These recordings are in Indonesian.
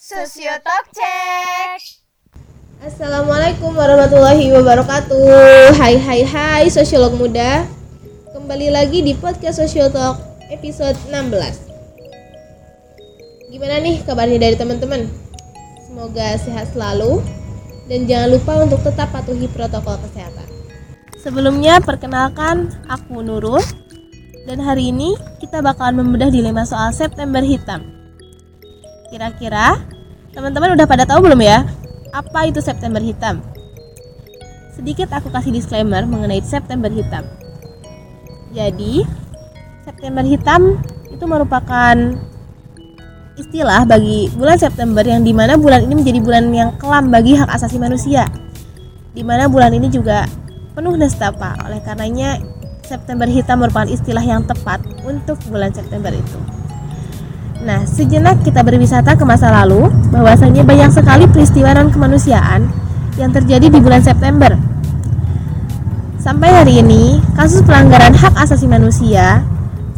Sosio Talk Check. Assalamualaikum warahmatullahi wabarakatuh. Hai hai hai sosiolog muda. Kembali lagi di podcast Sosio Talk episode 16 Gimana nih kabarnya dari teman-teman? Semoga sehat selalu. Dan jangan lupa untuk tetap patuhi protokol kesehatan. Sebelumnya perkenalkan aku Nurul. Dan hari ini kita bakalan membedah dilema soal September Hitam. Kira-kira teman-teman udah pada tahu belum ya apa itu September Hitam? Sedikit aku kasih disclaimer mengenai September Hitam. Jadi, September Hitam itu merupakan istilah bagi bulan September yang di mana bulan ini menjadi bulan yang kelam bagi hak asasi manusia. Di mana bulan ini juga penuh nestapa. Oleh karenanya, September Hitam merupakan istilah yang tepat untuk bulan September itu. Nah, sejenak kita berwisata ke masa lalu, bahwasanya banyak sekali peristiwa non kemanusiaan yang terjadi di bulan September. Sampai hari ini, kasus pelanggaran hak asasi manusia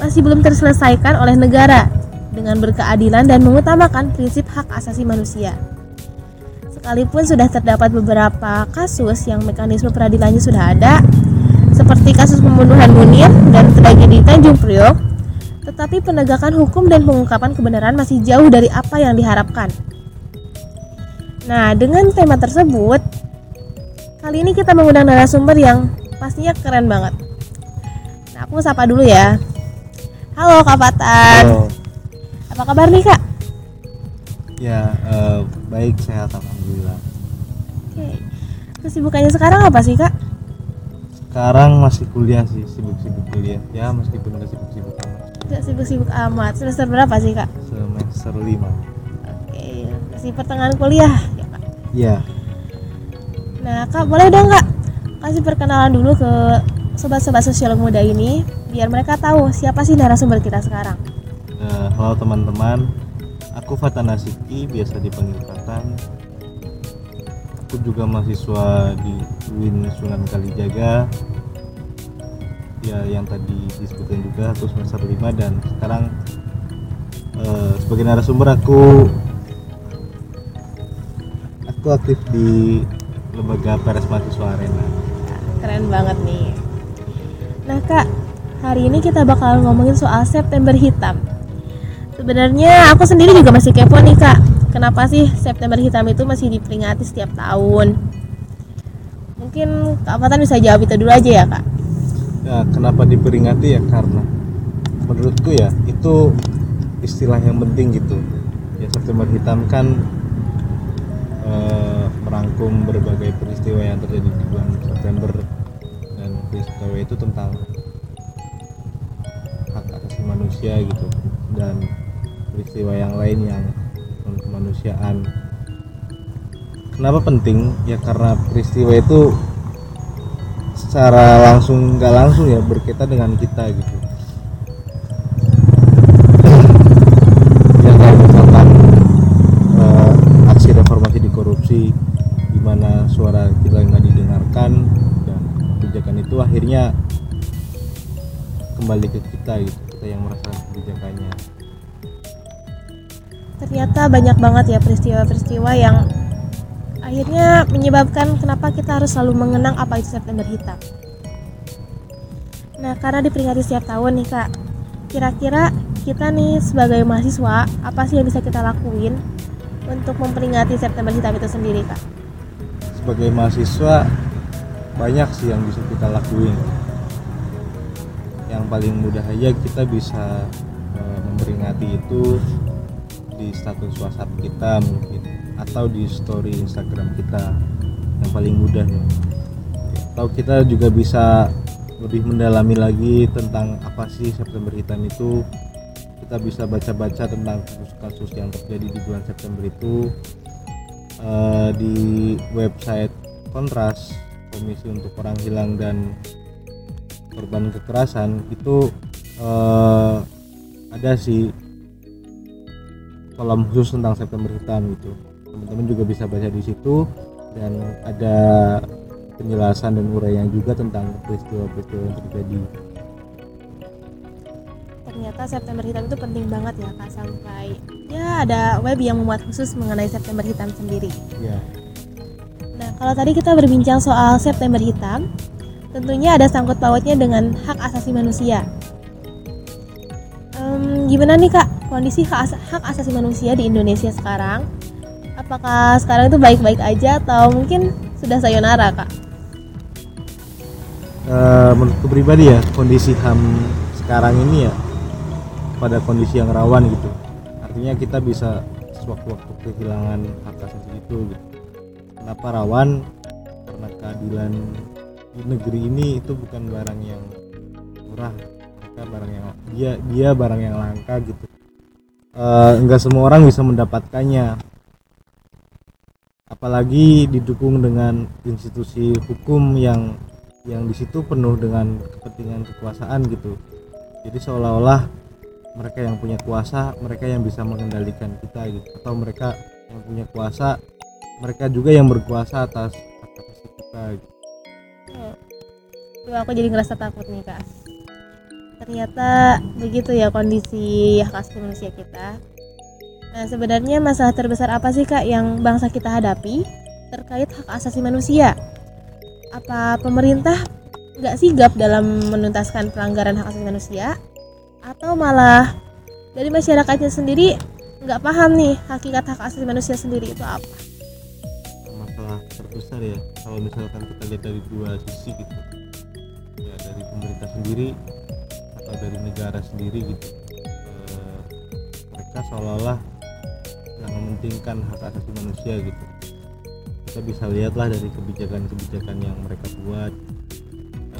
masih belum terselesaikan oleh negara dengan berkeadilan dan mengutamakan prinsip hak asasi manusia. Sekalipun sudah terdapat beberapa kasus yang mekanisme peradilannya sudah ada, seperti kasus pembunuhan Munir dan tragedi Tanjung Priok, tetapi penegakan hukum dan pengungkapan kebenaran masih jauh dari apa yang diharapkan. Nah, dengan tema tersebut, kali ini kita mengundang narasumber yang pastinya keren banget. Nah, aku sapa dulu ya. Halo Kak Fatan. Halo. Apa kabar nih Kak? Ya, eh, baik sehat alhamdulillah. Oke. Kesibukannya sekarang apa sih Kak? Sekarang masih kuliah sih, sibuk-sibuk kuliah. Ya, meskipun nggak sibuk-sibuk amat. Gak sibuk-sibuk amat. Semester berapa sih Kak? Semester 5. Oke, masih pertengahan kuliah ya Kak. Ya, Nah, Kak, boleh dong Kak kasih perkenalan dulu ke sobat-sobat sosiolog muda ini biar mereka tahu siapa sih narasumber kita sekarang. eh, halo teman-teman. Aku Fatan Nasiki, biasa dipanggil Fatan. Aku juga mahasiswa di UIN Sunan Kalijaga. Ya, yang tadi disebutkan juga aku semester 5 dan sekarang eh, sebagai narasumber aku aku aktif di lembaga Peres Mahasiswa Arena. Keren banget nih. Nah, Kak, hari ini kita bakal ngomongin soal September Hitam. Sebenarnya aku sendiri juga masih kepo nih, Kak. Kenapa sih September Hitam itu masih diperingati setiap tahun? Mungkin Kak Fatan bisa jawab itu dulu aja ya, Kak. Ya, kenapa diperingati ya karena menurutku ya itu istilah yang penting gitu. Ya September Hitam kan eh, merangkum berbagai peristiwa yang terjadi di bulan September dan peristiwa itu tentang hak asasi manusia gitu dan peristiwa yang lain yang kemanusiaan. Kenapa penting? Ya karena peristiwa itu secara langsung nggak langsung ya berkaitan dengan kita gitu. Ya kayak misalkan eh, aksi reformasi di korupsi di mana suara kita nggak didengarkan dan kebijakan itu akhirnya kembali ke kita gitu kita yang merasakan kebijakannya. Ternyata banyak banget ya peristiwa-peristiwa yang akhirnya menyebabkan kenapa kita harus selalu mengenang apa itu September Hitam. Nah, karena diperingati setiap tahun nih Kak, kira-kira kita nih sebagai mahasiswa, apa sih yang bisa kita lakuin untuk memperingati September Hitam itu sendiri Kak? sebagai mahasiswa banyak sih yang bisa kita lakuin yang paling mudah aja kita bisa eh, memperingati itu di status WhatsApp kita mungkin atau di story Instagram kita yang paling mudah ya. atau kita juga bisa lebih mendalami lagi tentang apa sih September Hitam itu kita bisa baca-baca tentang kasus-kasus yang terjadi di bulan September itu eh, di website Kontras Komisi untuk Orang Hilang dan Korban Kekerasan itu eh, ada sih kolom khusus tentang September Hitam gitu teman-teman juga bisa baca di situ dan ada penjelasan dan uraian juga tentang peristiwa-peristiwa yang terjadi Ternyata September Hitam itu penting banget ya kak sampai ya ada web yang memuat khusus mengenai September Hitam sendiri. ya Nah kalau tadi kita berbincang soal September Hitam, tentunya ada sangkut pautnya dengan hak asasi manusia. Em, gimana nih kak kondisi hak, as- hak asasi manusia di Indonesia sekarang? Apakah sekarang itu baik-baik aja atau mungkin sudah sayonara kak? Eh, menurutku pribadi ya kondisi ham sekarang ini ya pada kondisi yang rawan gitu artinya kita bisa sewaktu-waktu kehilangan hak asasi itu gitu. kenapa rawan karena keadilan di negeri ini itu bukan barang yang murah mereka barang yang dia dia barang yang langka gitu Eh, enggak semua orang bisa mendapatkannya apalagi didukung dengan institusi hukum yang yang di situ penuh dengan kepentingan kekuasaan gitu jadi seolah-olah mereka yang punya kuasa mereka yang bisa mengendalikan kita gitu atau mereka yang punya kuasa mereka juga yang berkuasa atas atas kita gitu. Aku jadi ngerasa takut nih kak. Ternyata begitu ya kondisi asasi manusia kita. Nah sebenarnya masalah terbesar apa sih kak yang bangsa kita hadapi terkait hak asasi manusia? Apa pemerintah nggak sigap dalam menuntaskan pelanggaran hak asasi manusia? Atau malah dari masyarakatnya sendiri nggak paham nih hakikat hak asasi manusia sendiri itu apa? masalah terbesar ya kalau misalkan kita lihat dari dua sisi gitu ya dari pemerintah sendiri atau dari negara sendiri gitu Eh, mereka seolah-olah yang mementingkan hak asasi manusia gitu. Kita bisa lihatlah dari kebijakan-kebijakan yang mereka buat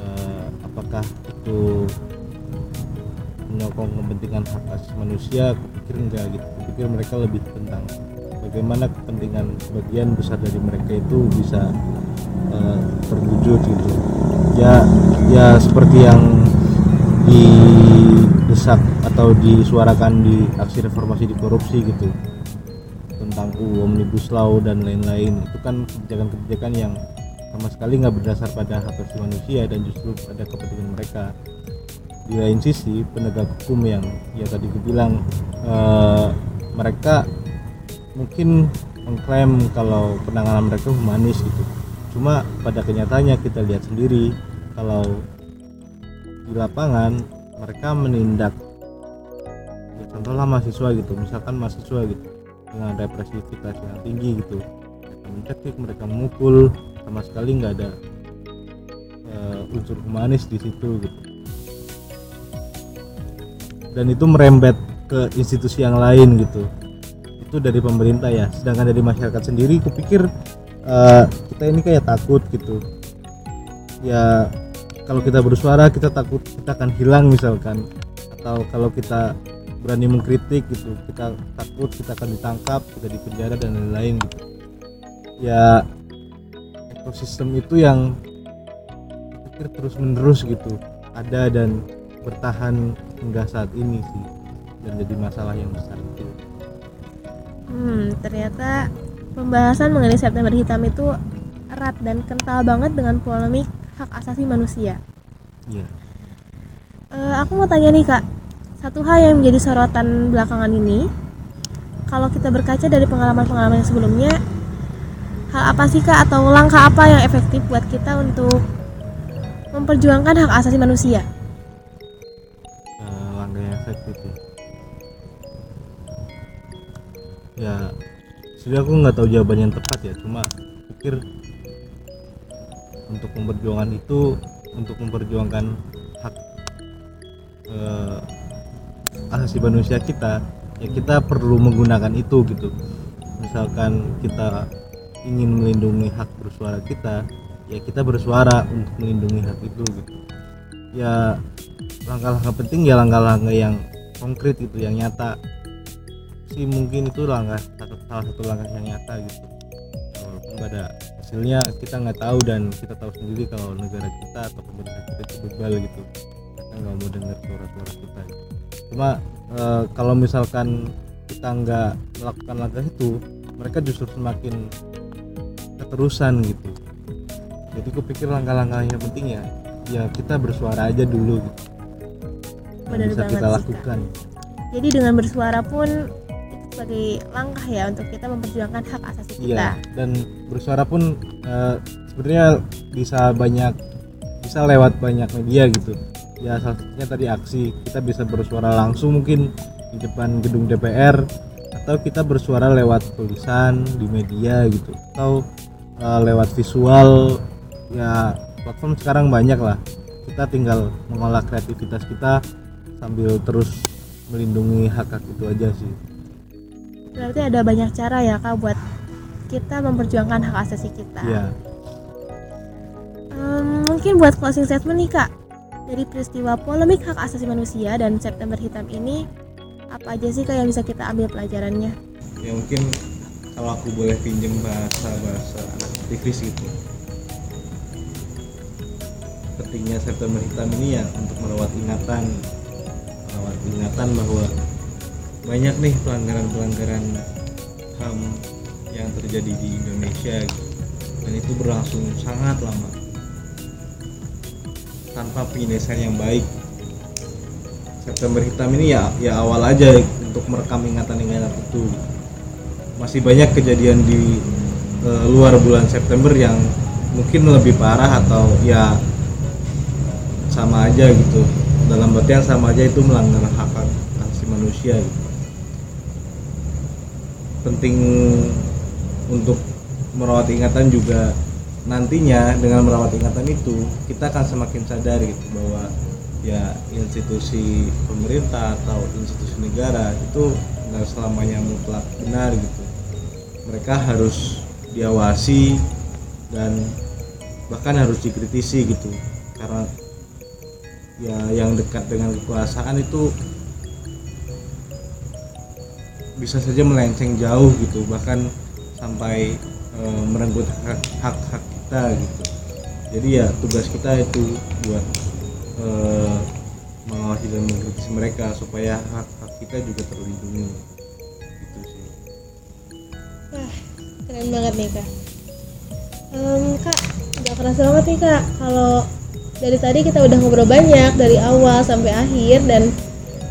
Eh, apakah itu menyokong kepentingan hak asasi manusia aku pikir enggak gitu. Aku pikir mereka lebih tentang bagaimana kepentingan sebagian besar dari mereka itu bisa eh, terwujud gitu. Ya ya seperti yang didesak atau disuarakan di aksi reformasi di korupsi gitu UU Omnibus Law dan lain-lain. Itu kan kebijakan-kebijakan yang sama sekali nggak berdasar pada hak asasi manusia dan justru pada kepentingan mereka. Di lain sisi penegak hukum yang ya tadi gue bilang eh, mereka mungkin mengklaim kalau penanganan mereka humanis gitu. Cuma pada kenyataannya kita lihat sendiri kalau di lapangan mereka menindak. Ya, contohlah mahasiswa gitu misalkan mahasiswa gitu dengan represivitas yang tinggi gitu. Mereka mencekik mereka memukul sama sekali nggak ada eh, unsur humanis di situ gitu. Dan itu merembet ke institusi yang lain gitu. Itu dari pemerintah ya. Sedangkan dari masyarakat sendiri kupikir eh, kita ini kayak takut gitu. Ya kalau kita bersuara kita takut kita akan hilang misalkan. Atau kalau kita berani mengkritik gitu. Kita takut kita akan ditangkap kita dipenjara dan lain-lain gitu. Ya ekosistem itu yang pikir terus menerus gitu ada dan bertahan hingga saat ini sih. Dan jadi masalah yang besar itu Hmm, ternyata pembahasan mengenai September Hitam itu erat dan kental banget dengan polemik hak asasi manusia. iya. Eh, aku mau tanya nih kak, satu hal yang menjadi sorotan belakangan ini, kalau kita berkaca dari pengalaman-pengalaman yang sebelumnya, hal apa sih kak? Atau langkah apa yang efektif buat kita untuk memperjuangkan hak asasi manusia? eh, langkah yang efektif ya? Ya sebenarnya aku nggak tahu jawaban yang tepat ya. Cuma pikir untuk memperjuangkan itu untuk memperjuangkan hak eh, asasi manusia kita ya kita perlu menggunakan itu gitu. Misalkan kita ingin melindungi hak bersuara kita ya kita bersuara untuk melindungi hak itu gitu. Ya langkah-langkah penting ya langkah-langkah yang konkret gitu yang nyata. Sih mungkin itu langkah salah satu langkah yang nyata gitu. Walaupun ada hasilnya kita nggak tahu dan kita tahu sendiri kalau negara kita atau pemerintah kita itu gitu kita nggak mau dengar suara-suara kita. Cuma eh, kalau misalkan kita nggak melakukan langkah itu mereka justru semakin keterusan gitu. Jadi kupikir langkah-langkah yang penting ya ya kita bersuara aja dulu gitu. Yang Benar bisa kita sih, lakukan. Jadi dengan bersuara pun itu sebagai langkah ya untuk kita memperjuangkan hak asasi kita. iya dan bersuara pun eh, sebenarnya bisa banyak bisa lewat banyak media gitu ya salah satunya tadi aksi. Kita bisa bersuara langsung mungkin di depan gedung DPR atau kita bersuara lewat tulisan di media gitu. Atau eh, lewat visual. Ya platform sekarang banyak lah. Kita tinggal mengolah kreativitas kita sambil terus melindungi hak hak itu aja sih. Berarti ada banyak cara ya kak buat kita memperjuangkan hak asasi kita. ya Em, mungkin buat closing statement nih kak dari peristiwa polemik hak asasi manusia dan September Hitam ini apa aja sih kak yang bisa kita ambil pelajarannya? ya mungkin kalau aku boleh pinjem bahasa bahasa anak aktivis gitu. Pentingnya September Hitam ini ya untuk merawat ingatan merawat ingatan bahwa banyak nih pelanggaran-pelanggaran HAM yang terjadi di Indonesia. Dan itu berlangsung sangat lama tanpa penyelesaian yang baik. September Hitam ini ya ya awal aja untuk merekam ingatan-ingatan itu. Masih banyak kejadian di eh, luar bulan September yang mungkin lebih parah atau ya sama aja gitu. Dalam artian sama aja itu melanggar hak hak asasi manusia gitu. penting untuk merawat ingatan juga nantinya dengan merawat ingatan itu kita akan semakin sadar gitu bahwa ya institusi pemerintah atau institusi negara itu nggak selamanya mutlak benar gitu. Mereka harus diawasi dan bahkan harus dikritisi gitu. Karena ya yang dekat dengan kekuasaan itu bisa saja melenceng jauh gitu bahkan sampai e, merenggut hak hak hak kita gitu. Jadi ya tugas kita itu buat e, mengawasi dan mengkritisi mereka supaya hak hak kita juga terlindungi. Gitu sih. Keren banget nih kak. Em, kak, nggak kerasa banget nih kak kalau dari tadi kita udah ngobrol banyak dari awal sampai akhir dan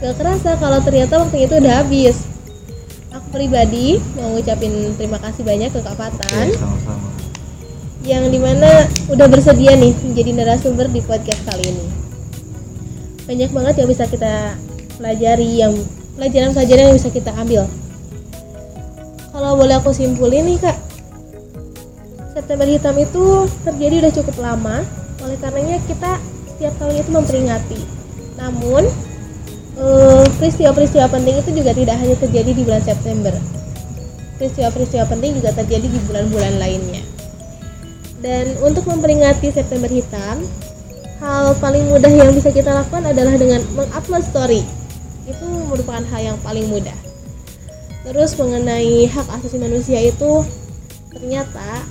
gak kerasa kalau ternyata waktu itu udah habis. Aku pribadi mau ngucapin terima kasih banyak ke Kak Fatan. Oke, sama-sama yang di mana udah bersedia nih menjadi narasumber di podcast kali ini. Banyak banget yang bisa kita pelajari, yang pelajaran-pelajaran yang bisa kita ambil. Kalau boleh aku simpulin nih kak, September Hitam itu terjadi udah cukup lama, oleh karenanya kita setiap tahun itu memperingati. Namun eh, peristiwa-peristiwa penting itu juga tidak hanya terjadi di bulan September. Peristiwa-peristiwa penting juga terjadi di bulan-bulan lainnya. Dan untuk memperingati September Hitam, hal paling mudah yang bisa kita lakukan adalah dengan mengupload story. Itu merupakan hal yang paling mudah. Terus mengenai hak asasi manusia itu ternyata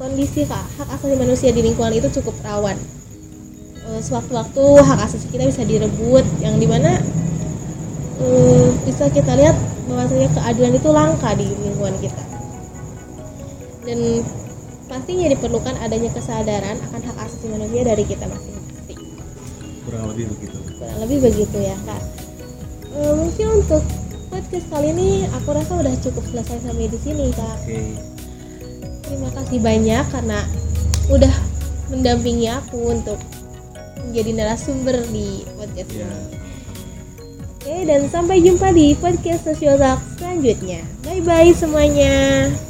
kondisi hak asasi manusia di lingkungan itu cukup rawan. Eh, Sewaktu-waktu hak asasi kita bisa direbut, yang di mana eh, bisa kita lihat bahwasanya keadilan itu langka di lingkungan kita. Dan pastinya diperlukan adanya kesadaran akan hak asasi manusia dari kita masing-masing. kurang lebih begitu Kurang lebih begitu ya kak. E, mungkin untuk podcast kali ini aku rasa udah cukup selesai sampai di sini kak. oke Terima kasih banyak karena udah mendampingi aku untuk menjadi narasumber di podcast ini. Oke dan sampai jumpa di podcast Social Talk selanjutnya. Bye bye semuanya.